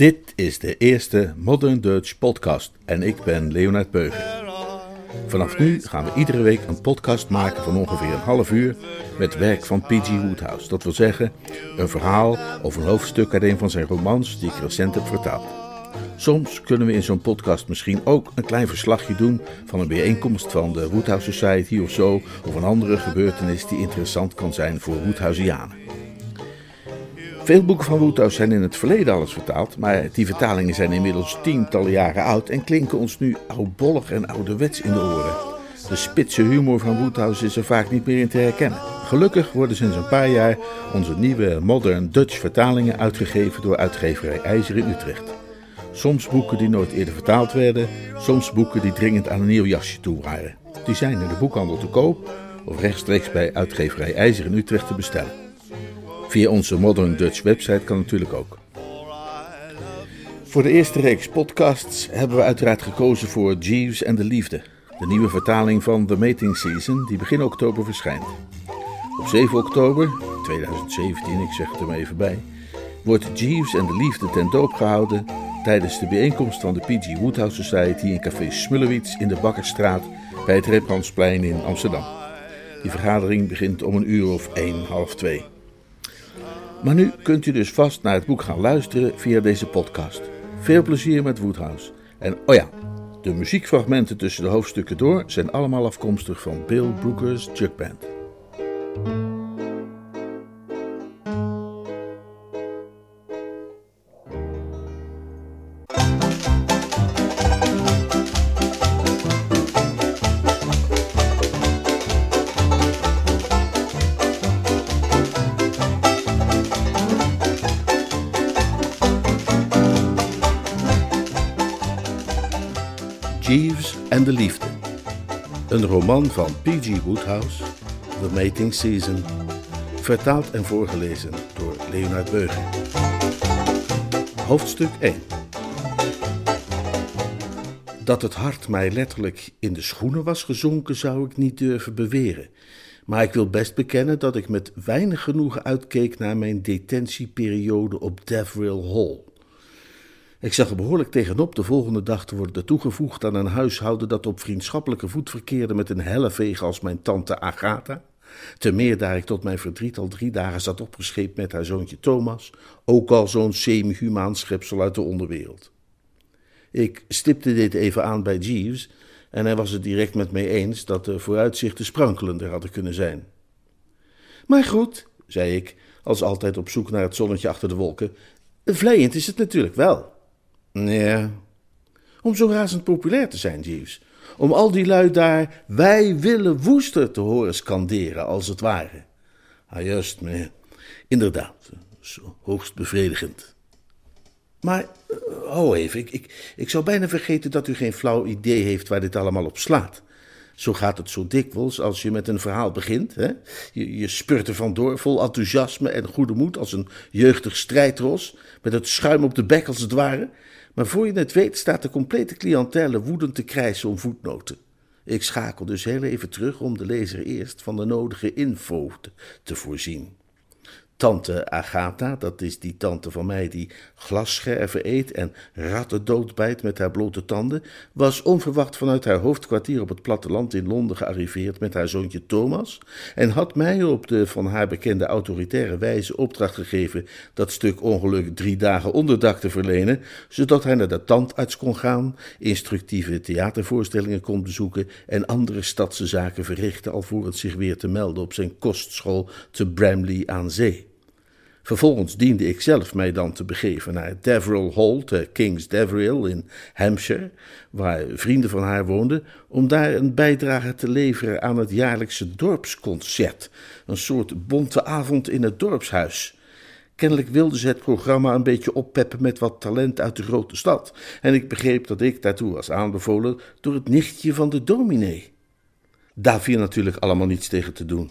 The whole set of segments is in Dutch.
Dit is de eerste Modern Dutch podcast en ik ben Leonard Beuger. Vanaf nu gaan we iedere week een podcast maken van ongeveer een half uur met werk van P.G. Woodhouse. Dat wil zeggen, een verhaal of een hoofdstuk uit een van zijn romans die ik recent heb vertaald. Soms kunnen we in zo'n podcast misschien ook een klein verslagje doen van een bijeenkomst van de Woodhouse Society of zo, of een andere gebeurtenis die interessant kan zijn voor Woodhouseianen. Veel boeken van Woodhouse zijn in het verleden alles vertaald, maar die vertalingen zijn inmiddels tientallen jaren oud en klinken ons nu oudbollig en ouderwets in de oren. De spitse humor van Woodhouse is er vaak niet meer in te herkennen. Gelukkig worden sinds een paar jaar onze nieuwe Modern Dutch vertalingen uitgegeven door uitgeverij IJzer in Utrecht. Soms boeken die nooit eerder vertaald werden, soms boeken die dringend aan een nieuw jasje toe waren. Die zijn in de boekhandel te koop of rechtstreeks bij uitgeverij IJzer in Utrecht te bestellen. Via onze Modern Dutch website kan natuurlijk ook. Voor de eerste reeks podcasts hebben we uiteraard gekozen voor Jeeves en de Liefde, de nieuwe vertaling van The Mating Season die begin oktober verschijnt. Op 7 oktober 2017, ik zeg het er maar even bij, wordt Jeeves en de Liefde ten doop gehouden tijdens de bijeenkomst van de P.G. Woodhouse Society in café Smullewiets in de Bakkerstraat bij het Rembrandtsplein in Amsterdam. Die vergadering begint om een uur of 1, half 2. Maar nu kunt u dus vast naar het boek gaan luisteren via deze podcast. Veel plezier met Woodhouse. En oh ja, de muziekfragmenten tussen de hoofdstukken door zijn allemaal afkomstig van Bill Brooker's Jug Band. Een roman van P.G. Woodhouse, The Mating Season. Vertaald en voorgelezen door Leonard Beuger. Hoofdstuk 1 Dat het hart mij letterlijk in de schoenen was gezonken, zou ik niet durven beweren. Maar ik wil best bekennen dat ik met weinig genoegen uitkeek naar mijn detentieperiode op Deverill Hall. Ik zag er behoorlijk tegenop de volgende dag te worden toegevoegd aan een huishouden dat op vriendschappelijke voet verkeerde met een helleveeg als mijn tante Agatha. Te meer daar ik tot mijn verdriet al drie dagen zat opgescheept met haar zoontje Thomas, ook al zo'n semi-humaan schepsel uit de onderwereld. Ik stipte dit even aan bij Jeeves en hij was het direct met mij eens dat de vooruitzichten sprankelender hadden kunnen zijn. Maar goed, zei ik, als altijd op zoek naar het zonnetje achter de wolken, vleiend is het natuurlijk wel. Ja, om zo razend populair te zijn, Jeeves. Om al die lui daar wij willen Woester te horen skanderen, als het ware. Ah, juist, meneer. Inderdaad, zo hoogst bevredigend. Maar, oh even, ik, ik, ik zou bijna vergeten dat u geen flauw idee heeft waar dit allemaal op slaat. Zo gaat het zo dikwijls als je met een verhaal begint. Hè? Je, je spurt er vandoor vol enthousiasme en goede moed als een jeugdig strijdros, met het schuim op de bek als het ware. Maar voor je het weet staat de complete cliëntele woedend te krijsen om voetnoten. Ik schakel dus heel even terug om de lezer eerst van de nodige info te voorzien. Tante Agatha, dat is die tante van mij die glasscherven eet en ratten doodbijt met haar blote tanden, was onverwacht vanuit haar hoofdkwartier op het platteland in Londen gearriveerd met haar zoontje Thomas en had mij op de van haar bekende autoritaire wijze opdracht gegeven dat stuk ongeluk drie dagen onderdak te verlenen, zodat hij naar de tandarts kon gaan, instructieve theatervoorstellingen kon bezoeken en andere stadse zaken verrichten alvorens zich weer te melden op zijn kostschool te Bramley aan Zee. Vervolgens diende ik zelf mij dan te begeven naar Deverill Hall te King's Deverill in Hampshire, waar vrienden van haar woonden, om daar een bijdrage te leveren aan het jaarlijkse dorpsconcert, een soort bonte avond in het dorpshuis. Kennelijk wilden ze het programma een beetje oppeppen met wat talent uit de grote stad, en ik begreep dat ik daartoe was aanbevolen door het nichtje van de dominee. Daar viel natuurlijk allemaal niets tegen te doen.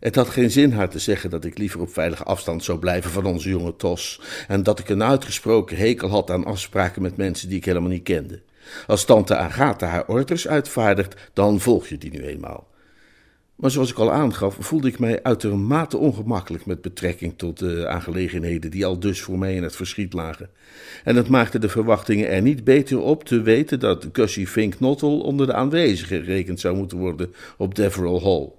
Het had geen zin haar te zeggen dat ik liever op veilige afstand zou blijven van onze jonge Tos en dat ik een uitgesproken hekel had aan afspraken met mensen die ik helemaal niet kende. Als tante Agatha haar orders uitvaardigt, dan volg je die nu eenmaal. Maar zoals ik al aangaf, voelde ik mij uitermate ongemakkelijk met betrekking tot de aangelegenheden die al dus voor mij in het verschiet lagen. En het maakte de verwachtingen er niet beter op te weten dat Gussie Fink Nottel onder de aanwezigen gerekend zou moeten worden op Deverell Hall.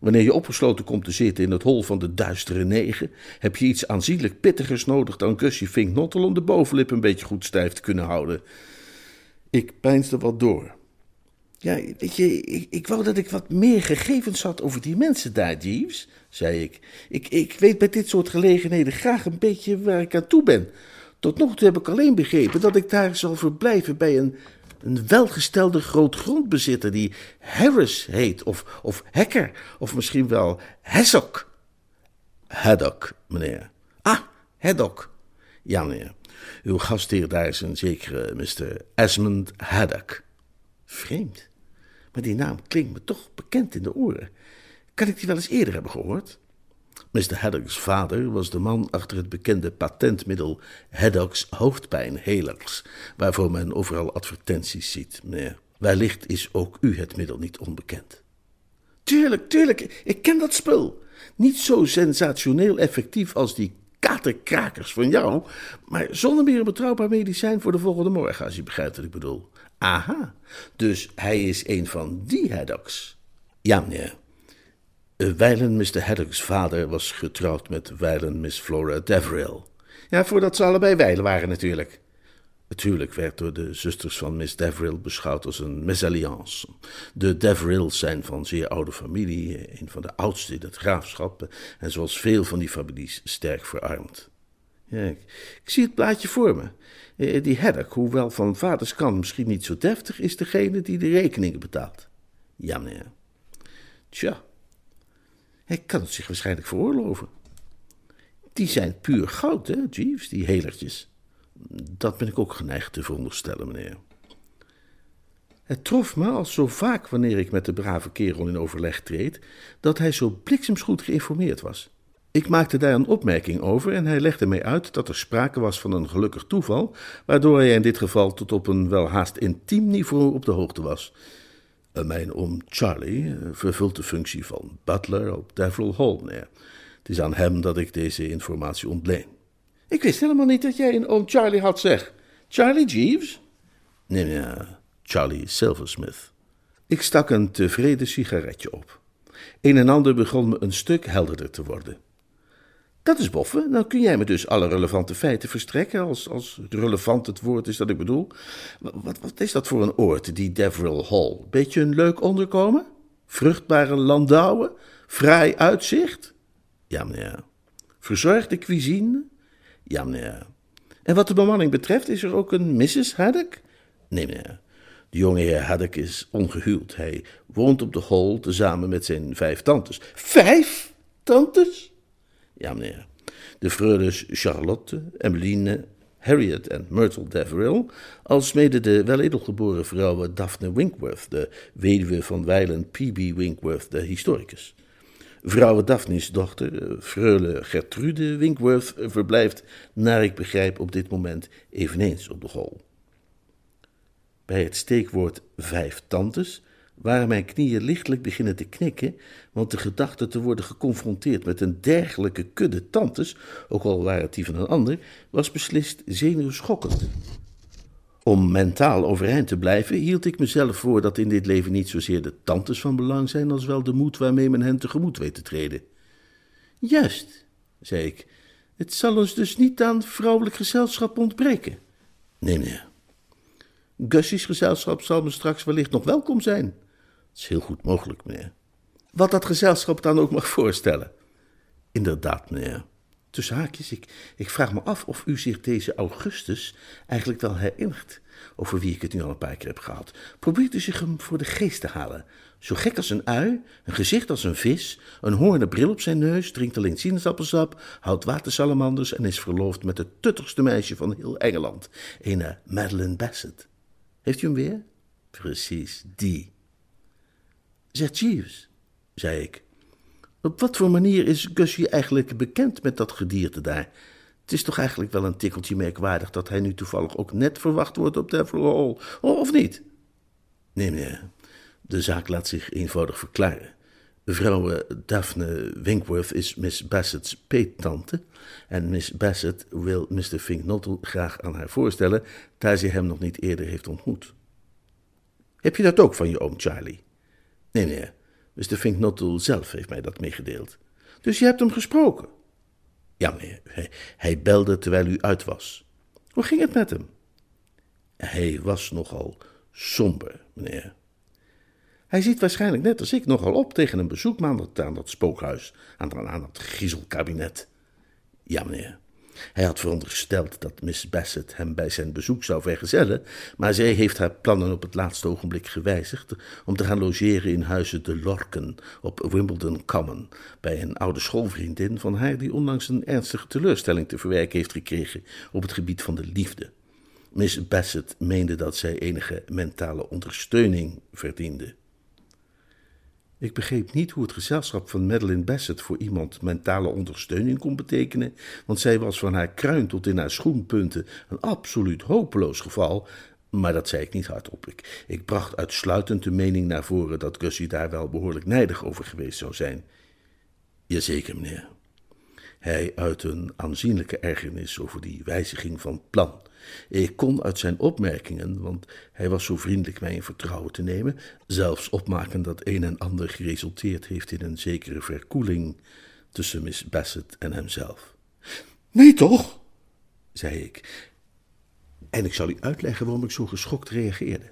Wanneer je opgesloten komt te zitten in het hol van de duistere negen, heb je iets aanzienlijk pittigers nodig dan Gussie Fink Nottel om de bovenlip een beetje goed stijf te kunnen houden. Ik peinsde wat door. Ja, weet je, ik, ik wou dat ik wat meer gegevens had over die mensen daar, Jeeves, zei ik. ik. Ik weet bij dit soort gelegenheden graag een beetje waar ik aan toe ben. Tot nog toe heb ik alleen begrepen dat ik daar zal verblijven bij een, een welgestelde grootgrondbezitter die Harris heet, of, of Hacker, of misschien wel Hesok. Haddock, meneer. Ah, Haddock. Ja, meneer. Uw gastheer daar is een zekere Mr. Esmond Haddock. Vreemd. Maar die naam klinkt me toch bekend in de oren. Kan ik die wel eens eerder hebben gehoord? Mr. Haddock's vader was de man achter het bekende patentmiddel Haddock's hoofdpijnhelers, waarvoor men overal advertenties ziet, meneer. Wellicht is ook u het middel niet onbekend. Tuurlijk, tuurlijk, ik ken dat spul. Niet zo sensationeel effectief als die katerkrakers van jou, maar zonder meer een betrouwbaar medicijn voor de volgende morgen, als je begrijpt wat ik bedoel. Aha, dus hij is een van die Haddocks. Ja, meneer. Wijlen Mr. Haddock's vader was getrouwd met wijlen Miss Flora Deverill. Ja, voordat ze allebei wijlen waren natuurlijk. Natuurlijk werd door de zusters van Miss Deverill beschouwd als een mésalliance. De Deverills zijn van zeer oude familie, een van de oudste in het graafschap, en zoals veel van die families sterk verarmd. Ja, ik, ik zie het plaatje voor me. Eh, die Haddock, hoewel van vaders kant misschien niet zo deftig, is degene die de rekeningen betaalt. Ja, meneer. Tja, hij kan het zich waarschijnlijk veroorloven. Die zijn puur goud, hè, Jeeves, die helertjes. Dat ben ik ook geneigd te veronderstellen, meneer. Het trof me, als zo vaak wanneer ik met de brave kerel in overleg treed, dat hij zo bliksemsgoed geïnformeerd was. Ik maakte daar een opmerking over en hij legde mij uit dat er sprake was van een gelukkig toeval, waardoor hij in dit geval tot op een wel haast intiem niveau op de hoogte was. Mijn oom Charlie eh, vervult de functie van butler op Devil Hall, meneer. Het is aan hem dat ik deze informatie ontleen. Ik wist helemaal niet dat jij een oom Charlie had, zeg. Charlie Jeeves? Nee, meneer, Charlie Silversmith. Ik stak een tevreden sigaretje op. Een en ander begon me een stuk helderder te worden. Dat is boffen. Dan kun jij me dus alle relevante feiten verstrekken, als, als relevant het woord is dat ik bedoel. Wat, wat is dat voor een oord, die Deverill Hall? Beetje een leuk onderkomen? Vruchtbare landouwen? Vrij uitzicht? Ja, meneer. Verzorgde cuisine? Ja, meneer. En wat de bemanning betreft, is er ook een Mrs. Haddock? Nee, meneer. De jonge heer Haddock is ongehuwd. Hij woont op de hall tezamen met zijn vijf tantes. Vijf tantes? Ja, meneer. De freules Charlotte, Emmeline, Harriet en Myrtle Deverill, alsmede de weledelgeboren vrouwen Daphne Winkworth, de weduwe van wijlen P.B. Winkworth, de historicus. Vrouwe Daphne's dochter, eh, freule Gertrude Winkworth, verblijft, naar ik begrijp, op dit moment eveneens op de gol. Bij het steekwoord vijf tantes waren mijn knieën lichtelijk beginnen te knikken, want de gedachte te worden geconfronteerd met een dergelijke kudde tantes, ook al waren het die van een ander, was beslist zenuwschokkend. Om mentaal overeind te blijven, hield ik mezelf voor dat in dit leven niet zozeer de tantes van belang zijn, als wel de moed waarmee men hen tegemoet weet te treden. Juist, zei ik, het zal ons dus niet aan vrouwelijk gezelschap ontbreken. Nee, meneer. Gussie's gezelschap zal me straks wellicht nog welkom zijn. Is heel goed mogelijk, meneer. Wat dat gezelschap dan ook mag voorstellen. Inderdaad, meneer. Tussen haakjes, ik, ik vraag me af of u zich deze Augustus eigenlijk wel herinnert, over wie ik het nu al een paar keer heb gehad. Probeert u zich hem voor de geest te halen. Zo gek als een ui, een gezicht als een vis, een hoornen bril op zijn neus, drinkt alleen sinaasappelsap, houdt watersalamanders en is verloofd met het tuttigste meisje van heel Engeland, een Madeline Bassett. Heeft u hem weer? Precies, die. Zeg Jeeves, zei ik, op wat voor manier is Gussie eigenlijk bekend met dat gedierte daar? Het is toch eigenlijk wel een tikkeltje merkwaardig dat hij nu toevallig ook net verwacht wordt op Devil Hall, of niet? Nee, meneer, de zaak laat zich eenvoudig verklaren. Mevrouw Daphne Winkworth is Miss Bassett's peettante. En Miss Bassett wil Mr. Finknottel graag aan haar voorstellen, daar ze hem nog niet eerder heeft ontmoet. Heb je dat ook van je oom Charlie? Nee, nee, Mr. Finknottel zelf heeft mij dat meegedeeld. Dus je hebt hem gesproken? Ja, meneer, hij, belde terwijl u uit was. Hoe ging het met hem? Hij was nogal somber, meneer. Hij ziet waarschijnlijk net als ik nogal op tegen een bezoek aan dat spookhuis, aan, aan dat griezelkabinet. Ja, meneer. Hij had verondersteld dat Miss Bassett hem bij zijn bezoek zou vergezellen, maar zij heeft haar plannen op het laatste ogenblik gewijzigd om te gaan logeren in huizen de Lorken op Wimbledon Common, bij een oude schoolvriendin van haar die onlangs een ernstige teleurstelling te verwerken heeft gekregen op het gebied van de liefde. Miss Bassett meende dat zij enige mentale ondersteuning verdiende. Ik begreep niet hoe het gezelschap van Madeline Bassett voor iemand mentale ondersteuning kon betekenen, want zij was van haar kruin tot in haar schoenpunten een absoluut hopeloos geval, maar dat zei ik niet hardop. Ik, bracht uitsluitend de mening naar voren dat Gussie daar wel behoorlijk nijdig over geweest zou zijn. Jazeker, meneer. Hij uit een aanzienlijke ergernis over die wijziging van plan. Ik kon uit zijn opmerkingen, want hij was zo vriendelijk mij in vertrouwen te nemen, zelfs opmaken dat een en ander geresulteerd heeft in een zekere verkoeling tussen Miss Bassett en hemzelf. Nee, toch? zei ik. En ik zal u uitleggen waarom ik zo geschokt reageerde.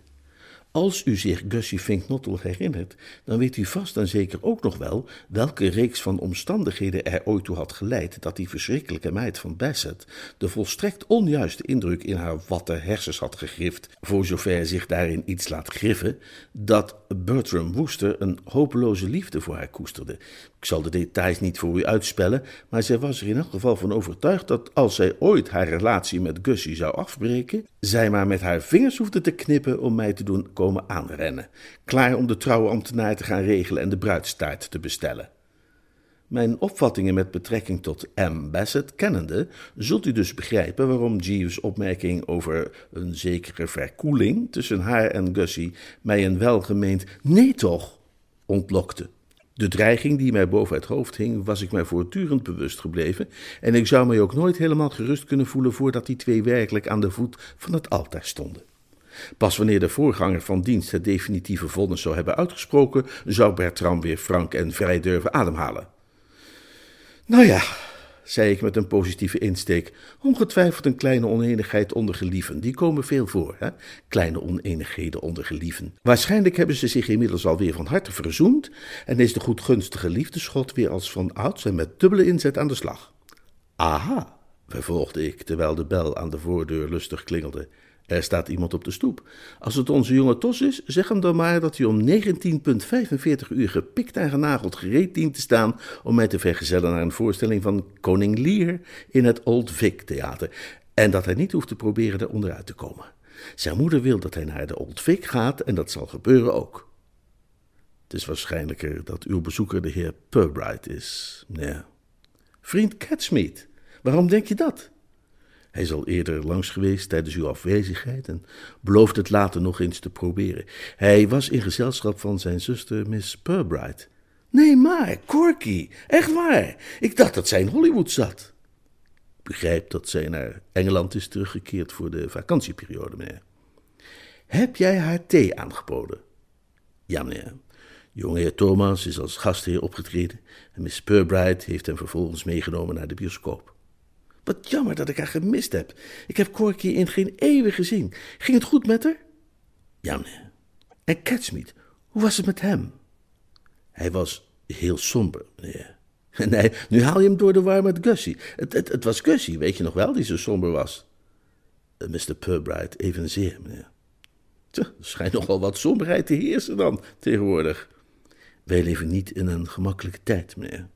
Als u zich Gussie Finknottel herinnert, dan weet u vast en zeker ook nog wel welke reeks van omstandigheden er ooit toe had geleid dat die verschrikkelijke meid van Bassett de volstrekt onjuiste indruk in haar watte hersens had gegrift, voor zover zich daarin iets laat griffen, dat Bertram Wooster een hopeloze liefde voor haar koesterde. Ik zal de details niet voor u uitspellen, maar zij was er in elk geval van overtuigd dat als zij ooit haar relatie met Gussie zou afbreken, zij maar met haar vingers hoefde te knippen om mij te doen aanrennen, klaar om de trouwe ambtenaar te gaan regelen en de bruidstaart te bestellen. Mijn opvattingen met betrekking tot M. Bassett kennende, zult u dus begrijpen waarom Jeeves' opmerking over een zekere verkoeling tussen haar en Gussie mij een welgemeend nee toch ontlokte. De dreiging die mij boven het hoofd hing, was ik mij voortdurend bewust gebleven, en ik zou mij ook nooit helemaal gerust kunnen voelen voordat die twee werkelijk aan de voet van het altaar stonden. Pas wanneer de voorganger van dienst het definitieve vonnis zou hebben uitgesproken, zou Bertram weer frank en vrij durven ademhalen. Nou ja, zei ik met een positieve insteek, ongetwijfeld een kleine oneenigheid onder gelieven. Die komen veel voor, hè? Kleine oneenigheden onder gelieven. Waarschijnlijk hebben ze zich inmiddels alweer van harte verzoend en is de goedgunstige liefdeschot weer als van ouds en met dubbele inzet aan de slag. Aha, vervolgde ik, terwijl de bel aan de voordeur lustig klingelde. Er staat iemand op de stoep. Als het onze jonge Tos is, zeg hem dan maar dat hij om 19.45 uur gepikt en genageld gereed dient te staan om mij te vergezellen naar een voorstelling van Koning Lear in het Old Vic Theater. En dat hij niet hoeft te proberen er onderuit te komen. Zijn moeder wil dat hij naar de Old Vic gaat en dat zal gebeuren ook. Het is waarschijnlijker dat uw bezoeker de heer Purbright is. Ja. Vriend Catsmeet, waarom denk je dat? Hij is al eerder langs geweest tijdens uw afwezigheid en belooft het later nog eens te proberen. Hij was in gezelschap van zijn zuster Miss Purbright. Nee, maar, Corky, echt waar. Ik dacht dat zij in Hollywood zat. Ik begrijp dat zij naar Engeland is teruggekeerd voor de vakantieperiode, meneer. Heb jij haar thee aangeboden? Ja, meneer. Jongeheer Thomas is als gastheer opgetreden en Miss Purbright heeft hem vervolgens meegenomen naar de bioscoop. Wat jammer dat ik haar gemist heb. Ik heb Corky in geen eeuwen gezien. Ging het goed met haar? Ja, meneer. En Catsmeet, hoe was het met hem? Hij was heel somber, meneer. Nee, nu haal je hem door de war met Gussie. Het, het, was Gussie, weet je nog wel, die zo somber was. Uh, Mr. Purbright evenzeer, meneer. Tja, schijnt nogal wat somberheid te heersen dan, tegenwoordig. Wij leven niet in een gemakkelijke tijd, meneer.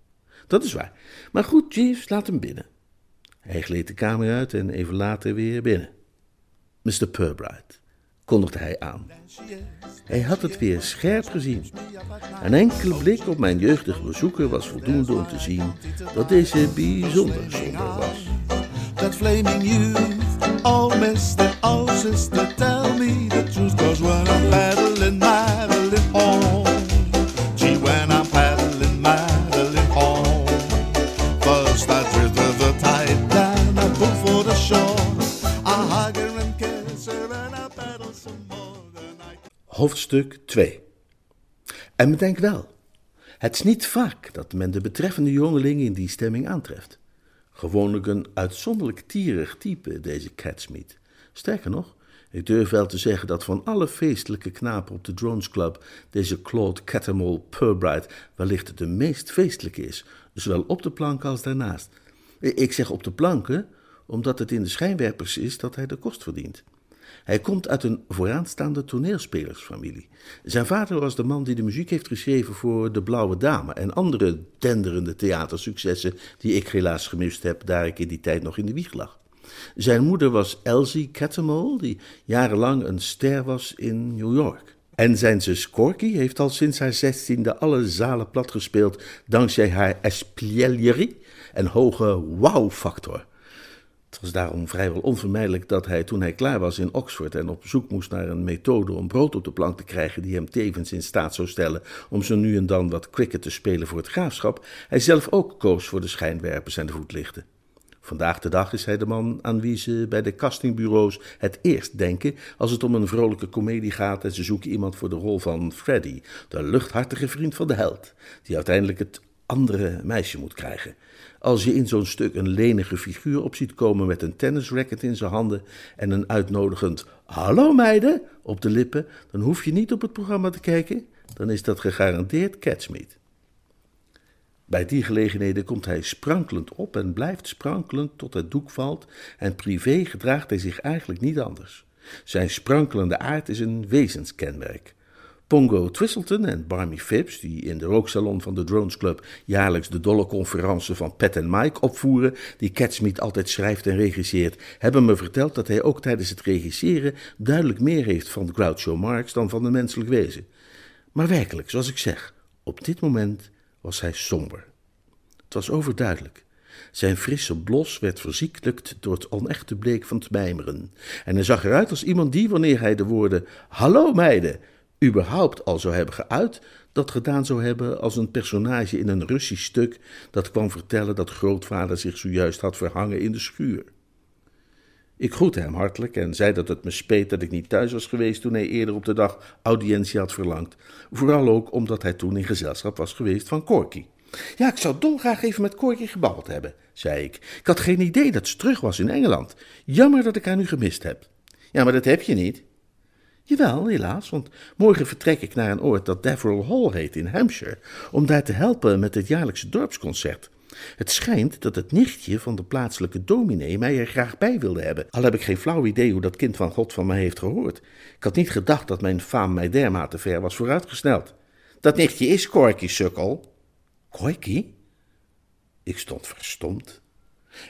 Dat is waar. Maar goed, Jeeves, laat hem binnen. Hij gleed de kamer uit en even later weer binnen. Mr. Purbright, kondigde hij aan. Hij had het weer scherp gezien. Een enkele blik op mijn jeugdige bezoeker was voldoende om te zien dat deze bijzonder somber was. That flaming youth, oh mister, oh sister, tell me the truth, cause when I'm paddling, paddling home, Hoofdstuk 2 En bedenk wel, het is niet vaak dat men de betreffende jongeling in die stemming aantreft. Gewoonlijk een uitzonderlijk tierig type, deze Catsmeet. Sterker nog, ik durf wel te zeggen dat van alle feestelijke knapen op de Drones Club deze Claude Catamol Purbright wellicht de meest feestelijke is, zowel op de plank als daarnaast. Ik zeg op de planken, omdat het in de schijnwerpers is dat hij de kost verdient. Hij komt uit een vooraanstaande toneelspelersfamilie. Zijn vader was de man die de muziek heeft geschreven voor De Blauwe Dame en andere denderende theatersuccessen die ik helaas gemist heb, daar ik in die tijd nog in de wieg lag. Zijn moeder was Elsie Catamol, die jarenlang een ster was in New York. En zijn zus Corky heeft al sinds haar zestiende alle zalen platgespeeld dankzij haar espièglerie en hoge wow-factor. Het was daarom vrijwel onvermijdelijk dat hij, toen hij klaar was in Oxford en op zoek moest naar een methode om brood op de plank te krijgen die hem tevens in staat zou stellen om zo nu en dan wat cricket te spelen voor het graafschap, hij zelf ook koos voor de schijnwerpers en de voetlichten. Vandaag de dag is hij de man aan wie ze bij de castingbureaus het eerst denken als het om een vrolijke komedie gaat en ze zoeken iemand voor de rol van Freddy, de luchthartige vriend van de held, die uiteindelijk het andere meisje moet krijgen. Als je in zo'n stuk een lenige figuur op ziet komen met een tennisracket in zijn handen en een uitnodigend hallo meiden op de lippen, dan hoef je niet op het programma te kijken, dan is dat gegarandeerd Catsmeet. Bij die gelegenheden komt hij sprankelend op en blijft sprankelend tot het doek valt en privé gedraagt hij zich eigenlijk niet anders. Zijn sprankelende aard is een wezenskenmerk. Pongo Twistleton en Barmy Phipps, die in de rooksalon van de Drones Club jaarlijks de dolle conferentie van Pat en Mike opvoeren, die Catsmeet altijd schrijft en regisseert, hebben me verteld dat hij ook tijdens het regisseren duidelijk meer heeft van Groucho Marx dan van de menselijk wezen. Maar werkelijk, zoals ik zeg, op dit moment was hij somber. Het was overduidelijk. Zijn frisse blos werd verziekelijkt door het onechte bleek van het mijmeren. En hij zag eruit als iemand die, wanneer hij de woorden Hallo meiden, überhaupt al zou hebben geuit, dat gedaan zou hebben als een personage in een Russisch stuk dat kwam vertellen dat grootvader zich zojuist had verhangen in de schuur. Ik groette hem hartelijk en zei dat het me speet dat ik niet thuis was geweest toen hij eerder op de dag audiëntie had verlangd. Vooral ook omdat hij toen in gezelschap was geweest van Corky. Ja, ik zou dolgraag even met Corky gebabbeld hebben, zei ik. Ik had geen idee dat ze terug was in Engeland. Jammer dat ik haar nu gemist heb. Ja, maar dat heb je niet. Jawel, helaas, want morgen vertrek ik naar een oord dat Deverell Hall heet in Hampshire, om daar te helpen met het jaarlijkse dorpsconcert. Het schijnt dat het nichtje van de plaatselijke dominee mij er graag bij wilde hebben, al heb ik geen flauw idee hoe dat kind van God van mij heeft gehoord. Ik had niet gedacht dat mijn faam mij dermate ver was vooruitgesneld. Dat nichtje is Corky, sukkel. Corky? Ik stond verstomd.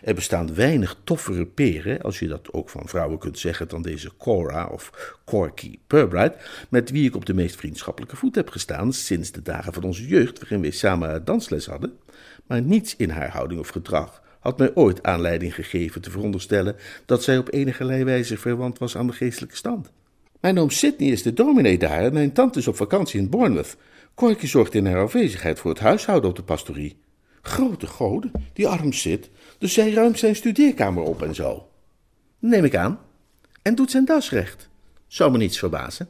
Er bestaan weinig toffere peren, als je dat ook van vrouwen kunt zeggen, dan deze Cora of Corky Purbright, met wie ik op de meest vriendschappelijke voet heb gestaan sinds de dagen van onze jeugd, waarin we samen dansles hadden. Maar niets in haar houding of gedrag had mij ooit aanleiding gegeven te veronderstellen dat zij op enige wijze verwant was aan de geestelijke stand. Mijn oom Sidney is de dominee daar en mijn tante is op vakantie in Bournemouth. Corky zorgt in haar afwezigheid voor het huishouden op de pastorie. Grote goden, die arm zit, dus zij ruimt zijn studeerkamer op en zo. Neem ik aan. En doet zijn das recht. Zou me niets verbazen.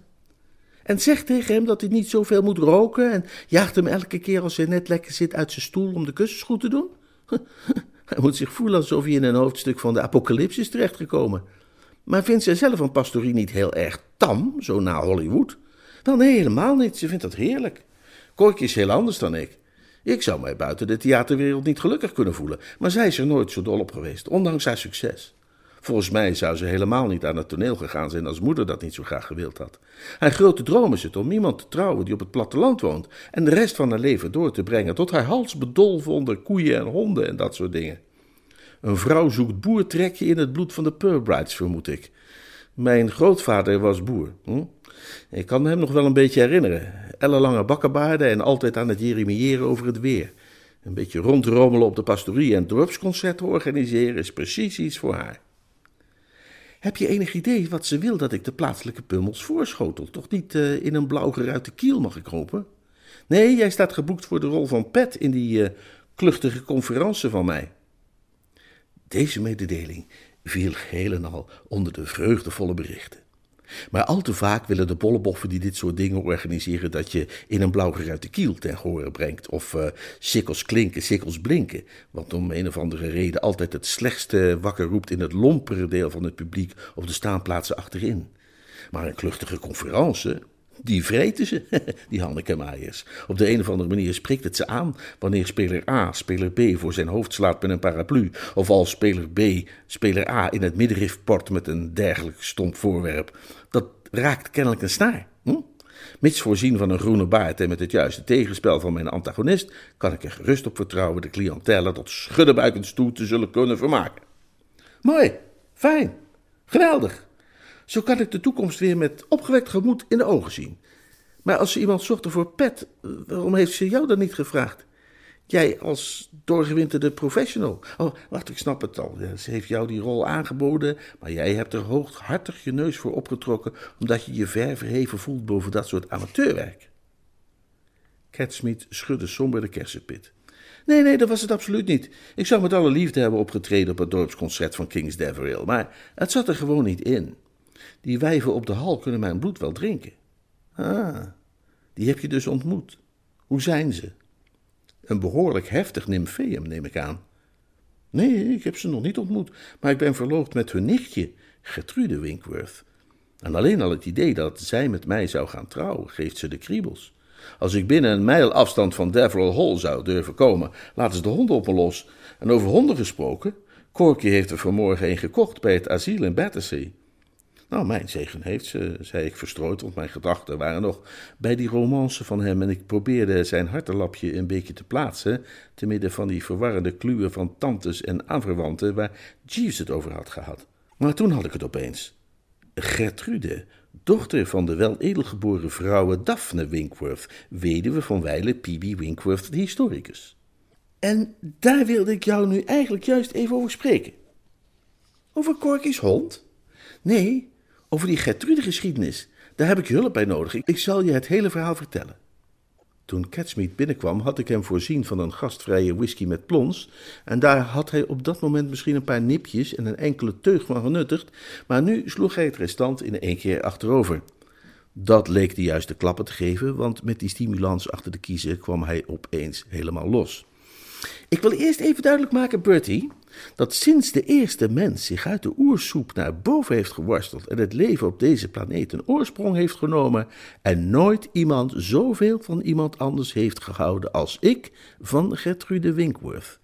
En zegt tegen hem dat hij niet zoveel moet roken en jaagt hem elke keer als hij net lekker zit uit zijn stoel om de kussens goed te doen. hij moet zich voelen alsof hij in een hoofdstuk van de apocalypse is terechtgekomen. Maar vindt zij zelf een pastorie niet heel erg tam, zo na Hollywood? Nee, helemaal niet. Ze vindt dat heerlijk. Korkje is heel anders dan ik. Ik zou mij buiten de theaterwereld niet gelukkig kunnen voelen, maar zij is er nooit zo dol op geweest, ondanks haar succes. Volgens mij zou ze helemaal niet aan het toneel gegaan zijn als moeder dat niet zo graag gewild had. Haar grote droom is het om iemand te trouwen die op het platteland woont en de rest van haar leven door te brengen tot haar hals bedolven onder koeien en honden en dat soort dingen. Een vrouw zoekt boertrekje in het bloed van de Purbrights, vermoed ik. Mijn grootvader was boer. Hm? Ik kan hem nog wel een beetje herinneren. Ellenlange bakkenbaarden en altijd aan het jeremiëren over het weer. Een beetje rondrommelen op de pastorie en dorpsconcerten organiseren is precies iets voor haar. Heb je enig idee wat ze wil dat ik de plaatselijke pummels voorschotel? Toch niet uh, in een blauw geruite kiel, mag ik hopen? Nee, jij staat geboekt voor de rol van Pet in die uh, kluchtige conferentie van mij. Deze mededeling viel geheel en al onder de vreugdevolle berichten. Maar al te vaak willen de bolleboffen die dit soort dingen organiseren dat je in een blauwgeruite kiel ten gehore brengt. Of uh, sikkels klinken, sikkels blinken. Wat om een of andere reden altijd het slechtste wakker roept in het lompere deel van het publiek op de staanplaatsen achterin. Maar een kluchtige conferentie, die vreten ze, die Hanneke Meijers. Op de een of andere manier spreekt het ze aan wanneer speler A speler B voor zijn hoofd slaat met een paraplu. Of als speler B speler A in het middenrif port met een dergelijk stomp voorwerp. Dat raakt kennelijk een snaar. Hm? Mits voorzien van een groene baard en met het juiste tegenspel van mijn antagonist, kan ik er gerust op vertrouwen de cliëntele tot schuddenbuikens toe te zullen kunnen vermaken. Mooi, fijn, geweldig. Zo kan ik de toekomst weer met opgewekt gemoed in de ogen zien. Maar als ze iemand zochten voor pet, waarom heeft ze jou dan niet gevraagd? Jij als doorgewinterde professional. Oh, wacht, ik snap het al. Ze heeft jou die rol aangeboden, maar jij hebt er hooghartig je neus voor opgetrokken, omdat je je ver verheven voelt boven dat soort amateurwerk. Catsmeet schudde somber de kersenpit. Nee, nee, dat was het absoluut niet. Ik zou met alle liefde hebben opgetreden op het dorpsconcert van Kings Deverill, maar het zat er gewoon niet in. Die wijven op de hal kunnen mijn bloed wel drinken. Ah, die heb je dus ontmoet. Hoe zijn ze? Een behoorlijk heftig nymfeum, neem ik aan. Nee, ik heb ze nog niet ontmoet, maar ik ben verloofd met hun nichtje, Gertrude Winkworth. En alleen al het idee dat zij met mij zou gaan trouwen, geeft ze de kriebels. Als ik binnen een mijl afstand van Deverill Hall zou durven komen, laten ze de honden op me los. En over honden gesproken, Corky heeft er vanmorgen een gekocht bij het asiel in Battersea. Nou, mijn zegen heeft ze, zei ik verstrooid, want mijn gedachten waren nog bij die romance van hem en ik probeerde zijn hartelapje een beetje te plaatsen, te midden van die verwarrende kluwen van tantes en aanverwanten waar Jeeves het over had gehad. Maar toen had ik het opeens. Gertrude, dochter van de wel edelgeboren vrouwe Daphne Winkworth, weduwe van wijle P.B. Winkworth, de historicus. En daar wilde ik jou nu eigenlijk juist even over spreken. Over Corky's hond? Nee, over die Gertrude-geschiedenis. Daar heb ik hulp bij nodig. Ik zal je het hele verhaal vertellen. Toen Catsmeet binnenkwam, had ik hem voorzien van een gastvrije whisky met plons. En daar had hij op dat moment misschien een paar nipjes en een enkele teug van genuttigd. Maar nu sloeg hij het restant in één keer achterover. Dat leek de juiste klappen te geven, want met die stimulans achter de kiezer kwam hij opeens helemaal los. Ik wil eerst even duidelijk maken, Bertie, dat sinds de eerste mens zich uit de oersoep naar boven heeft geworsteld en het leven op deze planeet een oorsprong heeft genomen en nooit iemand zoveel van iemand anders heeft gehouden als ik van Gertrude Winkworth.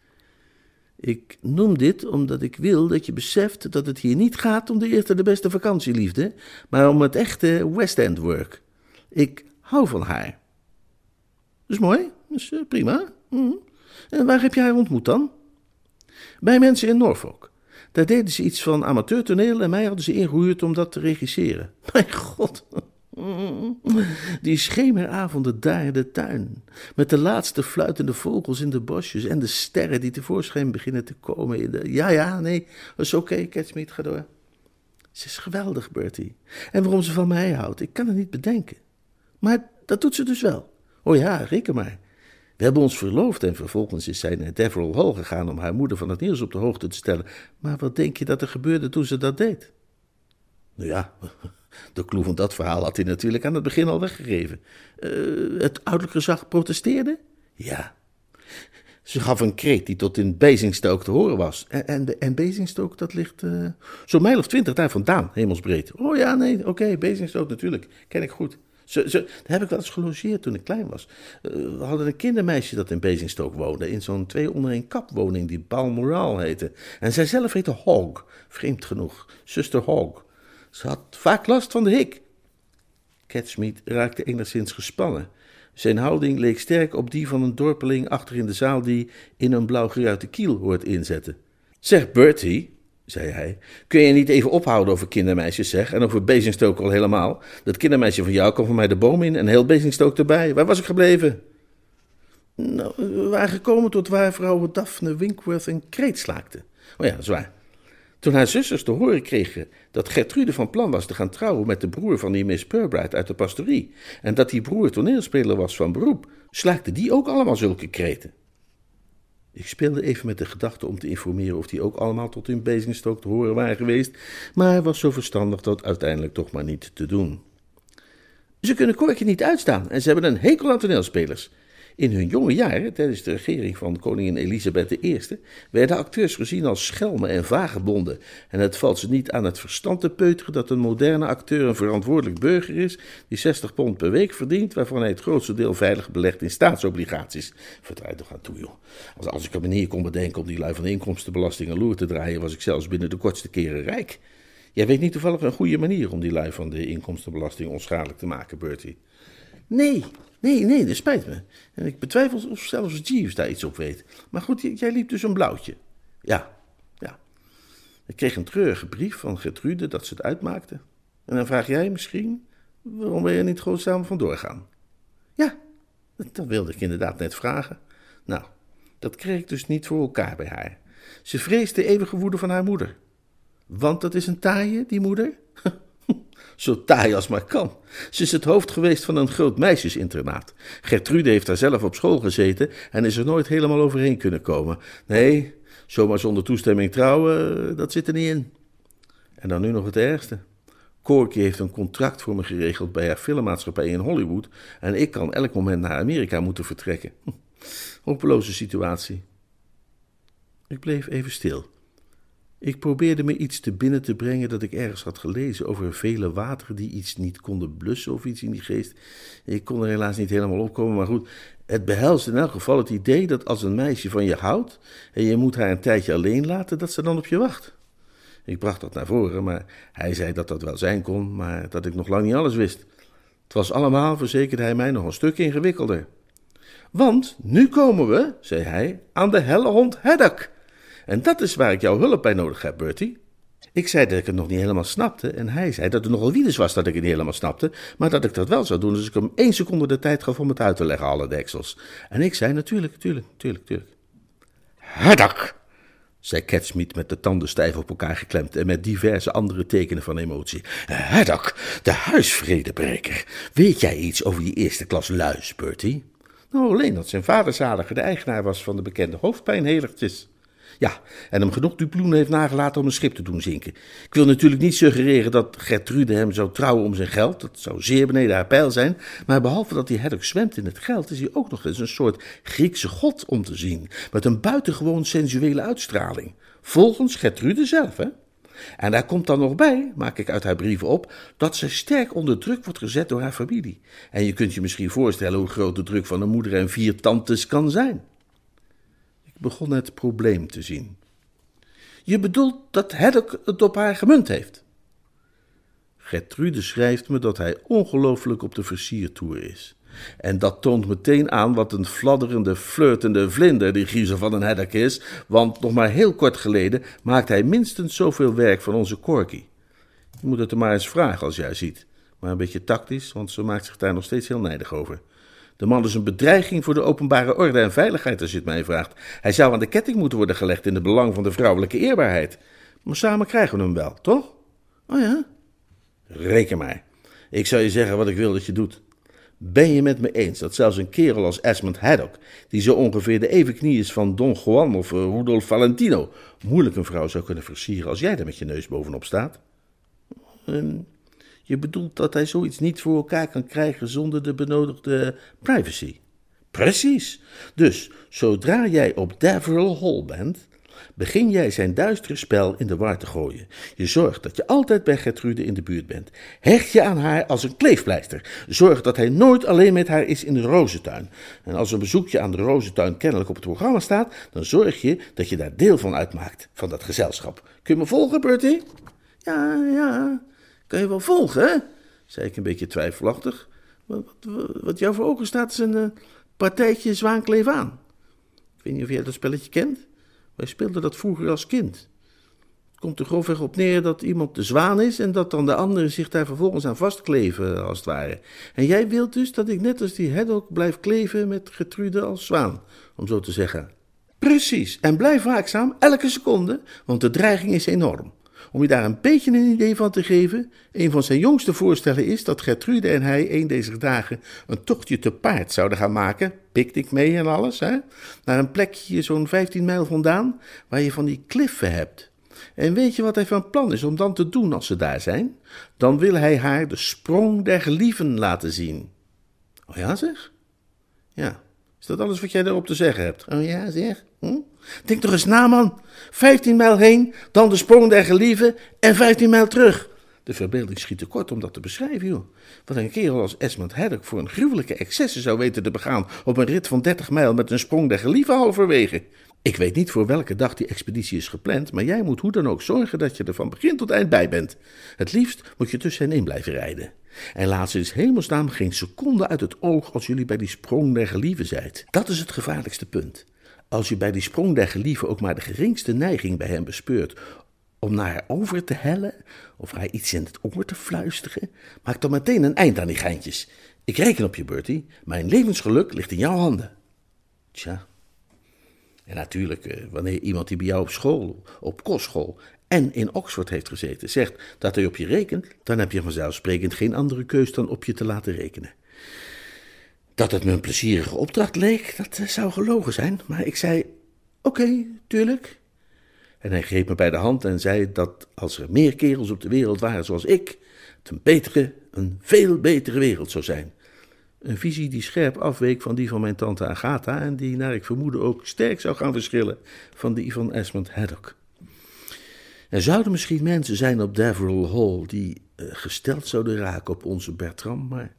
Ik noem dit omdat ik wil dat je beseft dat het hier niet gaat om de eerste de beste vakantieliefde, maar om het echte West End work. Ik hou van haar. Dat is mooi, dat is eh, prima. Mhm. En waar heb je haar ontmoet dan? Bij mensen in Norfolk. Daar deden ze iets van amateurtoneel en mij hadden ze ingehuurd om dat te regisseren. Mijn god. Die schemeravonden daar in de tuin, met de laatste fluitende vogels in de bosjes en de sterren die tevoorschijn beginnen te komen. Ja, ja, nee, dat is oké, okay, Catsmeet, ga door. Ze is geweldig, Bertie. En waarom ze van mij houdt, ik kan het niet bedenken. Maar dat doet ze dus wel. Oh ja, reken maar. We hebben ons verloofd en vervolgens is zij naar Deverill Hall gegaan om haar moeder van het nieuws op de hoogte te stellen. Maar wat denk je dat er gebeurde toen ze dat deed? Nou ja, de clue van dat verhaal had hij natuurlijk aan het begin al weggegeven. Uh, het ouderlijk gezag protesteerde? Ja. Ze gaf een kreet die tot in Basingstoke te horen was. En, en, Basingstoke, dat ligt uh, zo'n mijl of twintig daar vandaan, hemelsbreed. Oh ja, nee, oké, okay, Basingstoke natuurlijk, ken ik goed. Ze, daar heb ik wel eens gelogeerd toen ik klein was. We hadden een kindermeisje dat in Basingstoke woonde. In zo'n twee onder een kap woning die Balmoral heette. En zij zelf heette Hogg. Vreemd genoeg. Zuster Hogg. Ze had vaak last van de hik. Catsmeet raakte enigszins gespannen. Zijn houding leek sterk op die van een dorpeling achter in de zaal die in een blauwgeruite kiel hoort inzetten. Zeg Bertie, zei hij. Kun je niet even ophouden over kindermeisjes, zeg? En over Bezingstoke al helemaal. Dat kindermeisje van jou kwam van mij de boom in en heel Bezingstoke erbij. Waar was ik gebleven? Nou, we waren gekomen tot waar vrouw Daphne Winkworth een kreet slaakte. Oh ja, zwaar. Toen haar zusters te horen kregen dat Gertrude van plan was te gaan trouwen met de broer van die Miss Purbright uit de pastorie, en dat die broer toneelspeler was van beroep, slaakte die ook allemaal zulke kreten. Ik speelde even met de gedachte om te informeren of die ook allemaal tot in Basingstoke te horen waren geweest, maar was zo verstandig dat uiteindelijk toch maar niet te doen. Ze kunnen Korkje niet uitstaan en ze hebben een hekel aan toneelspelers. In hun jonge jaren, tijdens de regering van koningin Elisabeth I, werden acteurs gezien als schelmen en vagebonden. En het valt ze niet aan het verstand te peuteren dat een moderne acteur een verantwoordelijk burger is die 60 pond per week verdient, waarvan hij het grootste deel veilig belegt in staatsobligaties. Vertrouw toch aan toe, joh. Als, als ik een manier kon bedenken om die lui van de inkomstenbelasting een loer te draaien, was ik zelfs binnen de kortste keren rijk. Jij weet niet toevallig een goede manier om die lui van de inkomstenbelasting onschadelijk te maken, Bertie. Nee, nee, nee, dat spijt me. En ik betwijfel of zelfs Jeeves daar iets op weet. Maar goed, jij liep dus een blauwtje. Ja, ja. Ik kreeg een treurige brief van Gertrude dat ze het uitmaakte. En dan vraag jij misschien, waarom ben je niet gewoon samen vandoor gaan? Ja, dat wilde ik inderdaad net vragen. Nou, dat kreeg ik dus niet voor elkaar bij haar. Ze vreest de eeuwige woede van haar moeder. Want dat is een taaie, die moeder? Zo taai als maar kan. Ze is het hoofd geweest van een groot meisjesinternaat. Gertrude heeft daar zelf op school gezeten en is er nooit helemaal overheen kunnen komen. Nee, zomaar zonder toestemming trouwen, dat zit er niet in. En dan nu nog het ergste. Corky heeft een contract voor me geregeld bij haar filmmaatschappij in Hollywood en ik kan elk moment naar Amerika moeten vertrekken. Hopeloze situatie. Ik bleef even stil. Ik probeerde me iets te binnen te brengen dat ik ergens had gelezen over vele wateren die iets niet konden blussen of iets in die geest. Ik kon er helaas niet helemaal opkomen, maar goed, het behelst in elk geval het idee dat als een meisje van je houdt en je moet haar een tijdje alleen laten, dat ze dan op je wacht. Ik bracht dat naar voren, maar hij zei dat dat wel zijn kon, maar dat ik nog lang niet alles wist. Het was allemaal, verzekerde hij mij, nog een stuk ingewikkelder. Want nu komen we, zei hij, aan de helle hond Haddock. En dat is waar ik jouw hulp bij nodig heb, Bertie. Ik zei dat ik het nog niet helemaal snapte en hij zei dat het nogal wiedes was dat ik het niet helemaal snapte, maar dat ik dat wel zou doen als ik hem één seconde de tijd gaf om het uit te leggen, alle deksels. En ik zei natuurlijk, natuurlijk, natuurlijk, natuurlijk. Haddock, zei Catsmeet met de tanden stijf op elkaar geklemd en met diverse andere tekenen van emotie. Haddock, de huisvredebreker. Weet jij iets over die eerste klas luis, Bertie? Nou, alleen dat zijn vader zaliger de eigenaar was van de bekende hoofdpijnhelertjes. Ja, en hem genoeg duploen heeft nagelaten om een schip te doen zinken. Ik wil natuurlijk niet suggereren dat Gertrude hem zou trouwen om zijn geld. Dat zou zeer beneden haar pijl zijn. Maar behalve dat hij Haddock zwemt in het geld, is hij ook nog eens een soort Griekse god om te zien. Met een buitengewoon sensuele uitstraling. Volgens Gertrude zelf, hè? En daar komt dan nog bij, maak ik uit haar brieven op, dat ze sterk onder druk wordt gezet door haar familie. En je kunt je misschien voorstellen hoe groot de druk van een moeder en vier tantes kan zijn begon het probleem te zien. Je bedoelt dat Haddock het op haar gemunt heeft? Gertrude schrijft me dat hij ongelooflijk op de versiertoer is. En dat toont meteen aan wat een fladderende, flirtende vlinder die griezel van een Haddock is, want nog maar heel kort geleden maakt hij minstens zoveel werk van onze Corky. Je moet het er maar eens vragen als jij ziet, maar een beetje tactisch, want ze maakt zich daar nog steeds heel nijdig over. De man is een bedreiging voor de openbare orde en veiligheid, als je het mij vraagt. Hij zou aan de ketting moeten worden gelegd in het belang van de vrouwelijke eerbaarheid. Maar samen krijgen we hem wel, toch? Oh ja? Reken mij. Ik zou je zeggen wat ik wil dat je doet. Ben je met me eens dat zelfs een kerel als Esmond Haddock, die zo ongeveer de evenknie is van Don Juan of uh, Rudolf Valentino, moeilijk een vrouw zou kunnen versieren als jij er met je neus bovenop staat? Um, je bedoelt dat hij zoiets niet voor elkaar kan krijgen zonder de benodigde privacy. Precies. Dus zodra jij op Daverill Hall bent, begin jij zijn duistere spel in de war te gooien. Je zorgt dat je altijd bij Gertrude in de buurt bent. Hecht je aan haar als een kleefpleister. Zorg dat hij nooit alleen met haar is in de rozentuin. En als een bezoekje aan de rozentuin kennelijk op het programma staat, dan zorg je dat je daar deel van uitmaakt, van dat gezelschap. Kun je me volgen, Bertie? Ja, ja, kan je wel volgen, hè? zei ik een beetje twijfelachtig. Wat, wat, wat jou voor ogen staat is een uh, partijtje zwaankleef aan. Ik weet niet of jij dat spelletje kent. Wij speelden dat vroeger als kind. Het komt er grofweg op neer dat iemand de zwaan is en dat dan de anderen zich daar vervolgens aan vastkleven, als het ware. En jij wilt dus dat ik net als die Haddock blijf kleven met Getrude als zwaan, om zo te zeggen. Precies, en blijf waakzaam elke seconde, want de dreiging is enorm. Om je daar een beetje een idee van te geven, een van zijn jongste voorstellen is dat Gertrude en hij een deze dagen een tochtje te paard zouden gaan maken, picknick mee en alles, hè, naar een plekje zo'n 15 mijl vandaan, waar je van die kliffen hebt. En weet je wat hij van plan is om dan te doen als ze daar zijn? Dan wil hij haar de sprong der gelieven laten zien. Oh ja, zeg? Ja. Is dat alles wat jij daarop te zeggen hebt? Oh ja, zeg? Hm? Denk toch eens na, man. 15 mijl heen, dan de sprong der gelieven en 15 mijl terug. De verbeelding schiet te kort om dat te beschrijven, joh. Wat een kerel als Esmond Haddock voor een gruwelijke excessen zou weten te begaan op een rit van 30 mijl met een sprong der gelieven halverwege. Ik weet niet voor welke dag die expeditie is gepland, maar jij moet hoe dan ook zorgen dat je er van begin tot eind bij bent. Het liefst moet je tussenin blijven rijden. En laat ze in hemelsnaam geen seconde uit het oog als jullie bij die sprong der gelieven zijt. Dat is het gevaarlijkste punt. Als je bij die sprong der gelieven ook maar de geringste neiging bij hem bespeurt om naar haar over te hellen of haar iets in het oor te fluisteren, maak dan meteen een eind aan die geintjes. Ik reken op je, Bertie. Mijn levensgeluk ligt in jouw handen. Tja. En natuurlijk, eh, wanneer iemand die bij jou op school, op kostschool en in Oxford heeft gezeten, zegt dat hij op je rekent, dan heb je vanzelfsprekend geen andere keus dan op je te laten rekenen. Dat het me een plezierige opdracht leek, dat eh, zou gelogen zijn, maar ik zei: Oké, tuurlijk. En hij greep me bij de hand en zei dat als er meer kerels op de wereld waren zoals ik, het een betere, een veel betere wereld zou zijn. Een visie die scherp afweek van die van mijn tante Agatha en die, naar ik vermoedde, ook sterk zou gaan verschillen van die van Esmond Haddock. Er zouden misschien mensen zijn op Deverell Hall die uh, gesteld zouden raken op onze Bertram, maar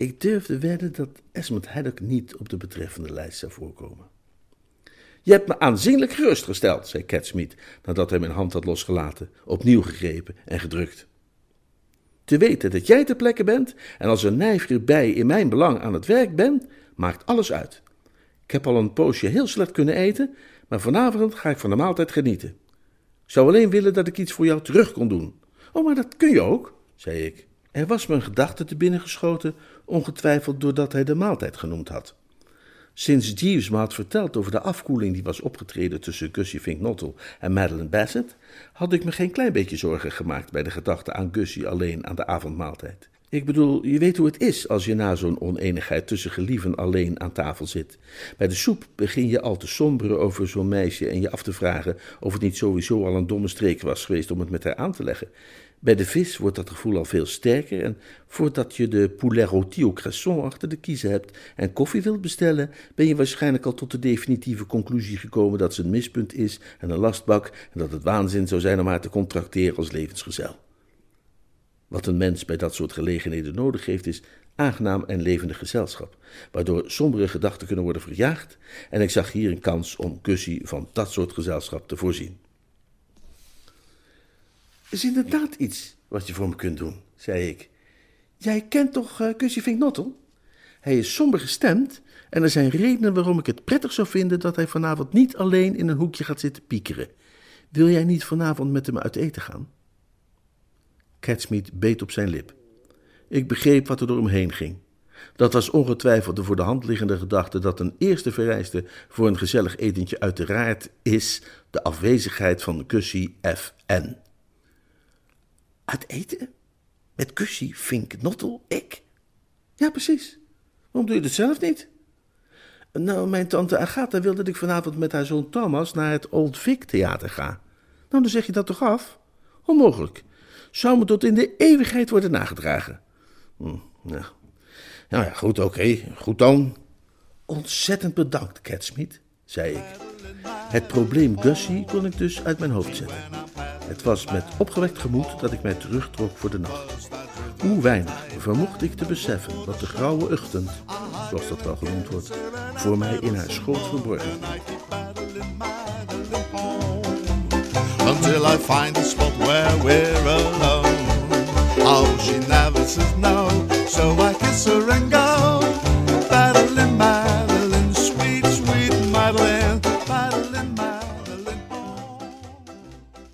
ik durfde wedden dat Esmond Haddock niet op de betreffende lijst zou voorkomen. Je hebt me aanzienlijk gerustgesteld, zei Catsmeet, nadat hij mijn hand had losgelaten, opnieuw gegrepen en gedrukt. Te weten dat jij ter plekke bent en als een nijver bij in mijn belang aan het werk ben, maakt alles uit. Ik heb al een poosje heel slecht kunnen eten, maar vanavond ga ik van de maaltijd genieten. Ik zou alleen willen dat ik iets voor jou terug kon doen. Oh, maar dat kun je ook, zei ik. Er was me een gedachte te binnen geschoten, ongetwijfeld doordat hij de maaltijd genoemd had. Sinds Jeeves me had verteld over de afkoeling die was opgetreden tussen Gussie Fink en Madeline Bassett, had ik me geen klein beetje zorgen gemaakt bij de gedachte aan Gussie alleen aan de avondmaaltijd. Ik bedoel, je weet hoe het is als je na zo'n oneenigheid tussen gelieven alleen aan tafel zit. Bij de soep begin je al te somberen over zo'n meisje en je af te vragen of het niet sowieso al een domme streek was geweest om het met haar aan te leggen. Bij de vis wordt dat gevoel al veel sterker en voordat je de poulet rôti au cresson achter de kiezen hebt en koffie wilt bestellen, ben je waarschijnlijk al tot de definitieve conclusie gekomen dat ze een mispunt is en een lastbak en dat het waanzin zou zijn om haar te contracteren als levensgezel. Wat een mens bij dat soort gelegenheden nodig heeft is aangenaam en levendig gezelschap, waardoor sombere gedachten kunnen worden verjaagd en ik zag hier een kans om Gussie van dat soort gezelschap te voorzien is inderdaad iets wat je voor me kunt doen, zei ik. Jij kent toch uh, Kusje? Hij is somber gestemd en er zijn redenen waarom ik het prettig zou vinden dat hij vanavond niet alleen in een hoekje gaat zitten piekeren. Wil jij niet vanavond met hem uit eten gaan? Catsmeet beet op zijn lip. Ik begreep wat er door hem heen ging. Dat was ongetwijfeld de voor de hand liggende gedachte dat een eerste vereiste voor een gezellig etentje uiteraard is de afwezigheid van Gussie F.N. Uit eten? Met Kussie, Fink, Nottel, ik? Ja, precies. Waarom doe je het zelf niet? Nou, mijn tante Agatha wilde dat ik vanavond met haar zoon Thomas naar het Old Vic Theater ga. Nou, dan zeg je dat toch af? Onmogelijk. Zou me tot in de eeuwigheid worden nagedragen. Hm, ja. Nou ja, goed, oké. Goed dan. Ontzettend bedankt, Catsmeet, zei ik. Het probleem Gussie kon ik dus uit mijn hoofd zetten. Het was met opgewekt gemoed dat ik mij terugtrok voor de nacht. Hoe weinig vermocht ik te beseffen dat de grauwe ochtend, zoals dat wel genoemd wordt, voor mij in haar schoot verborgen Until I find a spot where we're alone. Oh, she never says no, so I kiss her go.